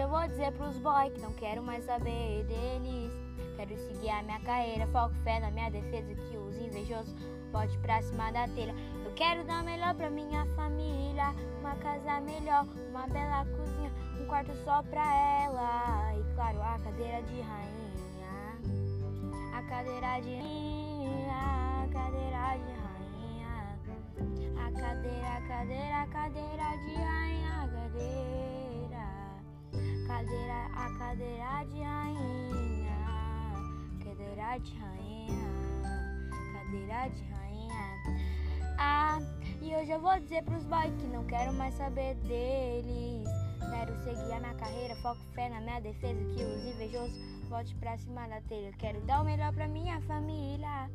eu vou dizer pros boy que não quero mais saber deles. Quero seguir a minha carreira, foco fé na minha defesa, que os invejosos bote pra cima da telha. Eu quero dar melhor pra minha família, uma casa melhor, uma bela cozinha, um quarto só pra ela. E claro, a cadeira de rainha, a cadeira de rainha, a cadeira de rainha, a cadeira, a cadeira, a cadeira cadeira, a cadeira de rainha, cadeira de rainha, cadeira de rainha. Ah, e hoje eu vou dizer pros boys que não quero mais saber deles. Quero seguir a minha carreira, foco fé na minha defesa, que os invejosos volte pra cima da telha. Quero dar o melhor pra minha família.